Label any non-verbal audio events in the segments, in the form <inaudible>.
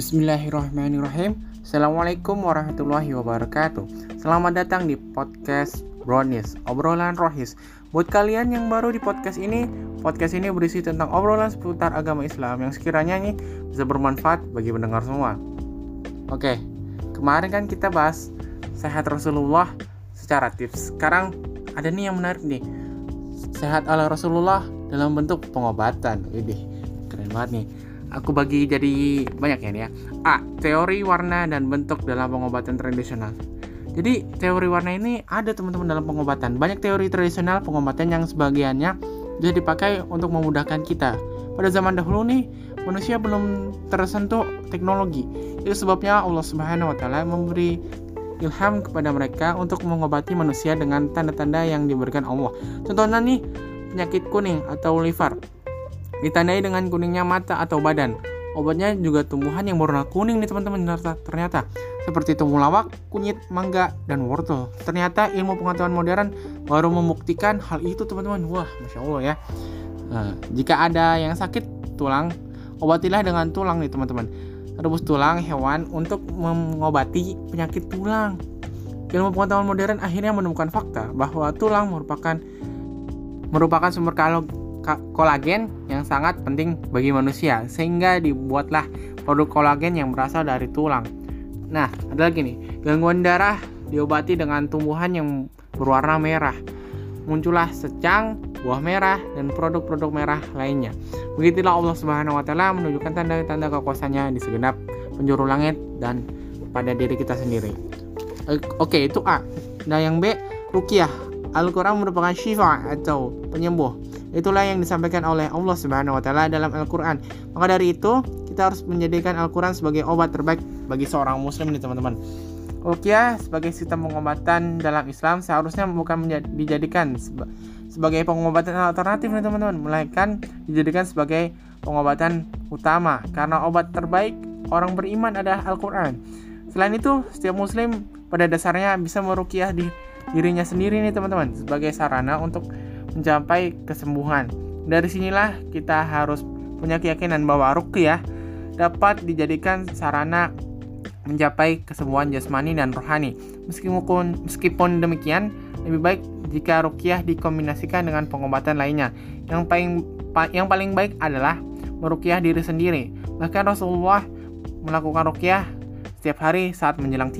Bismillahirrahmanirrahim. Assalamualaikum warahmatullahi wabarakatuh. Selamat datang di podcast Brownies Obrolan Rohis. Buat kalian yang baru di podcast ini Podcast ini berisi tentang obrolan seputar agama Islam Yang sekiranya ini bisa bermanfaat bagi pendengar semua. Oke, kemarin kan kita bahas Sehat Rasulullah secara tips. Sekarang ada nih yang menarik nih. Sehat ala Rasulullah dalam bentuk pengobatan. Widih, keren banget nih aku bagi jadi banyak ya nih ya. A. Teori warna dan bentuk dalam pengobatan tradisional. Jadi teori warna ini ada teman-teman dalam pengobatan. Banyak teori tradisional pengobatan yang sebagiannya bisa dipakai untuk memudahkan kita. Pada zaman dahulu nih, manusia belum tersentuh teknologi. Itu sebabnya Allah Subhanahu wa taala memberi ilham kepada mereka untuk mengobati manusia dengan tanda-tanda yang diberikan Allah. Contohnya nih, penyakit kuning atau liver ditandai dengan kuningnya mata atau badan. Obatnya juga tumbuhan yang berwarna kuning nih teman-teman ternyata seperti temulawak, kunyit, mangga, dan wortel. Ternyata ilmu pengetahuan modern baru membuktikan hal itu teman-teman. Wah, masya Allah ya. Nah, jika ada yang sakit tulang, obatilah dengan tulang nih teman-teman. Rebus tulang hewan untuk mengobati penyakit tulang. Ilmu pengetahuan modern akhirnya menemukan fakta bahwa tulang merupakan merupakan sumber kalori kolagen yang sangat penting bagi manusia sehingga dibuatlah produk kolagen yang berasal dari tulang. Nah, ada lagi nih, gangguan darah diobati dengan tumbuhan yang berwarna merah. Muncullah secang, buah merah, dan produk-produk merah lainnya. Begitulah Allah Subhanahu wa taala menunjukkan tanda-tanda kekuasaannya di segenap penjuru langit dan pada diri kita sendiri. Oke, itu A. Nah, yang B, rukiah. Al-Quran merupakan syifa atau penyembuh Itulah yang disampaikan oleh Allah Subhanahu wa taala dalam Al-Qur'an. Maka dari itu, kita harus menjadikan Al-Qur'an sebagai obat terbaik bagi seorang muslim nih, teman-teman. Rukyah sebagai sistem pengobatan dalam Islam seharusnya bukan dijadikan sebagai pengobatan alternatif nih teman-teman, melainkan dijadikan sebagai pengobatan utama karena obat terbaik orang beriman adalah Al-Qur'an. Selain itu, setiap muslim pada dasarnya bisa merukyah di dirinya sendiri nih teman-teman sebagai sarana untuk mencapai kesembuhan. Dari sinilah kita harus punya keyakinan bahwa ruqyah dapat dijadikan sarana mencapai kesembuhan jasmani dan rohani. Meskipun meskipun demikian, lebih baik jika ruqyah dikombinasikan dengan pengobatan lainnya. Yang paling yang paling baik adalah meruqyah diri sendiri. Bahkan Rasulullah melakukan ruqyah setiap hari saat menjelang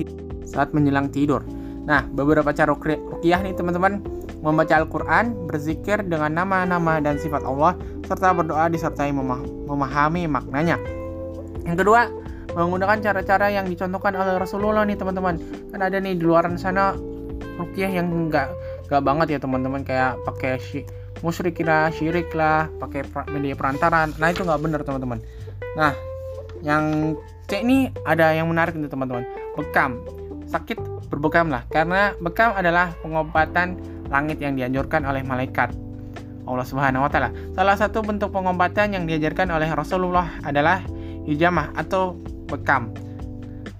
saat menjelang tidur. Nah, beberapa cara ruqyah nih teman-teman membaca Al-Quran, berzikir dengan nama-nama dan sifat Allah, serta berdoa disertai memahami maknanya. Yang kedua, menggunakan cara-cara yang dicontohkan oleh Rasulullah nih teman-teman. Kan ada nih di luar sana rukyah yang enggak enggak banget ya teman-teman kayak pakai syi, musyrik lah, syirik lah, pakai media perantara. Nah itu nggak benar teman-teman. Nah, yang C ini ada yang menarik nih teman-teman. Bekam. Sakit berbekam lah karena bekam adalah pengobatan langit yang dianjurkan oleh malaikat Allah Subhanahu wa taala. Salah satu bentuk pengobatan yang diajarkan oleh Rasulullah adalah hijamah atau bekam.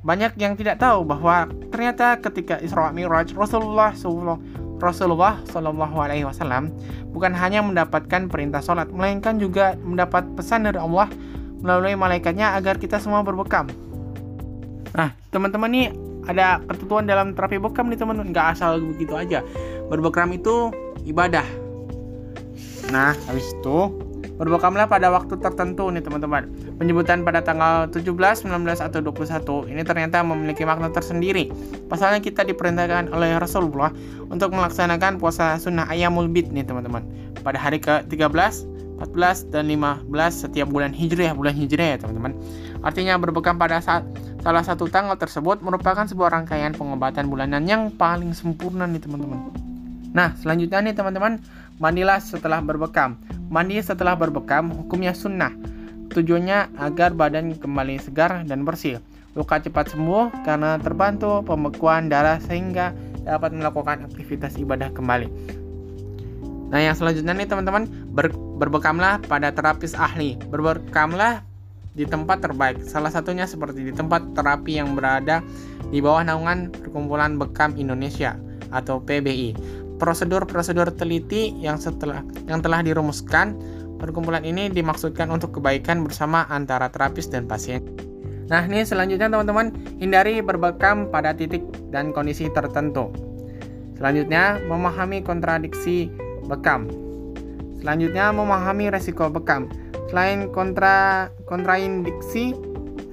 Banyak yang tidak tahu bahwa ternyata ketika Isra Mi'raj Rasulullah Rasulullah Shallallahu alaihi wasallam bukan hanya mendapatkan perintah sholat, melainkan juga mendapat pesan dari Allah melalui malaikatnya agar kita semua berbekam. Nah, teman-teman nih ada ketentuan dalam terapi bekam nih teman-teman, nggak asal begitu aja berbekam itu ibadah. Nah, habis itu berbekamlah pada waktu tertentu nih teman-teman. Penyebutan pada tanggal 17, 19, atau 21 ini ternyata memiliki makna tersendiri. Pasalnya kita diperintahkan oleh Rasulullah untuk melaksanakan puasa sunnah ayamul bid nih teman-teman. Pada hari ke-13, 14, dan 15 setiap bulan hijriah, bulan hijriah ya teman-teman. Artinya berbekam pada saat salah satu tanggal tersebut merupakan sebuah rangkaian pengobatan bulanan yang paling sempurna nih teman-teman. Nah, selanjutnya nih teman-teman, mandilah setelah berbekam. Mandi setelah berbekam hukumnya sunnah. Tujuannya agar badan kembali segar dan bersih. Luka cepat sembuh karena terbantu pembekuan darah sehingga dapat melakukan aktivitas ibadah kembali. Nah, yang selanjutnya nih teman-teman, ber, berbekamlah pada terapis ahli. Berbekamlah di tempat terbaik. Salah satunya seperti di tempat terapi yang berada di bawah naungan Perkumpulan Bekam Indonesia atau PBI prosedur-prosedur teliti yang setelah yang telah dirumuskan perkumpulan ini dimaksudkan untuk kebaikan bersama antara terapis dan pasien. Nah, ini selanjutnya teman-teman, hindari berbekam pada titik dan kondisi tertentu. Selanjutnya, memahami kontradiksi bekam. Selanjutnya, memahami resiko bekam. Selain kontra kontraindiksi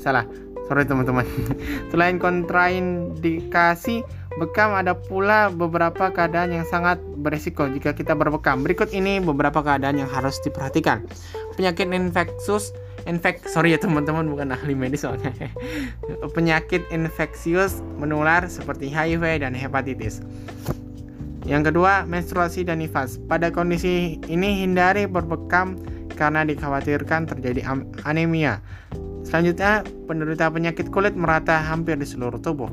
salah. Sorry teman-teman. <laughs> Selain kontraindikasi bekam ada pula beberapa keadaan yang sangat beresiko jika kita berbekam. Berikut ini beberapa keadaan yang harus diperhatikan. Penyakit infeksius infek sorry ya teman-teman bukan ahli medis soalnya <laughs> penyakit infeksius menular seperti HIV dan hepatitis yang kedua menstruasi dan nifas pada kondisi ini hindari berbekam karena dikhawatirkan terjadi anemia selanjutnya penderita penyakit kulit merata hampir di seluruh tubuh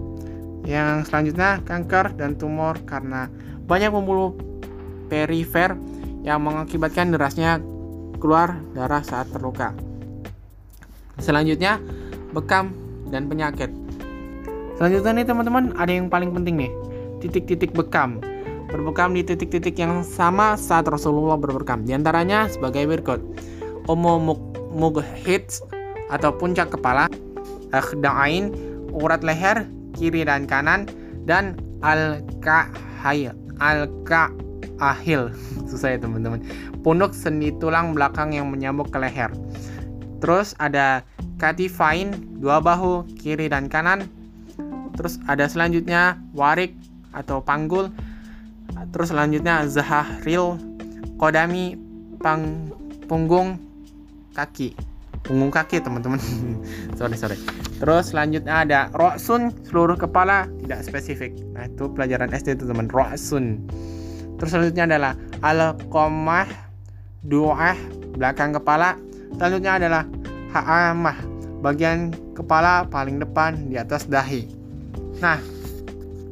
yang selanjutnya kanker dan tumor karena banyak pembuluh perifer yang mengakibatkan derasnya keluar darah saat terluka Selanjutnya, bekam dan penyakit. Selanjutnya nih teman-teman, ada yang paling penting nih. Titik-titik bekam. Berbekam di titik-titik yang sama saat Rasulullah berbekam. Di antaranya sebagai berikut. Omo mughits atau puncak kepala, akhda'ain, urat leher kiri dan kanan dan al-ka'hayl. Al-ka'ahil. <laughs> Susah ya teman-teman. Punuk sendi tulang belakang yang menyambung ke leher. Terus ada Katifine dua bahu kiri dan kanan. Terus ada selanjutnya warik atau panggul. Terus selanjutnya zahril kodami pang punggung kaki. Punggung kaki teman-teman. <laughs> sorry sorry. Terus selanjutnya ada roksun seluruh kepala tidak spesifik. Nah itu pelajaran SD itu teman roksun. Terus selanjutnya adalah al-qamah du'ah belakang kepala Selanjutnya adalah ha'amah, bagian kepala paling depan di atas dahi. Nah,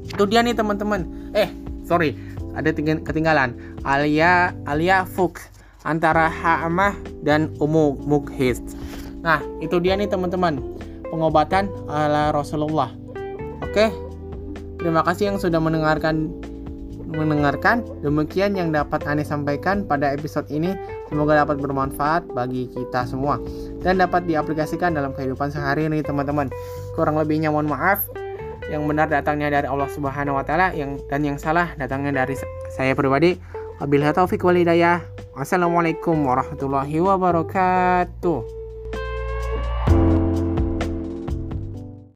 itu dia nih teman-teman. Eh, sorry, ada ketinggalan. Alia alia fuk antara ha'amah dan umu mughis. Nah, itu dia nih teman-teman. Pengobatan ala Rasulullah. Oke. Terima kasih yang sudah mendengarkan mendengarkan. Demikian yang dapat Ane sampaikan pada episode ini. Semoga dapat bermanfaat bagi kita semua dan dapat diaplikasikan dalam kehidupan sehari-hari teman-teman. Kurang lebihnya mohon maaf. Yang benar datangnya dari Allah Subhanahu wa taala yang dan yang salah datangnya dari saya pribadi. Wabillahi taufik walhidayah. Wassalamualaikum warahmatullahi wabarakatuh.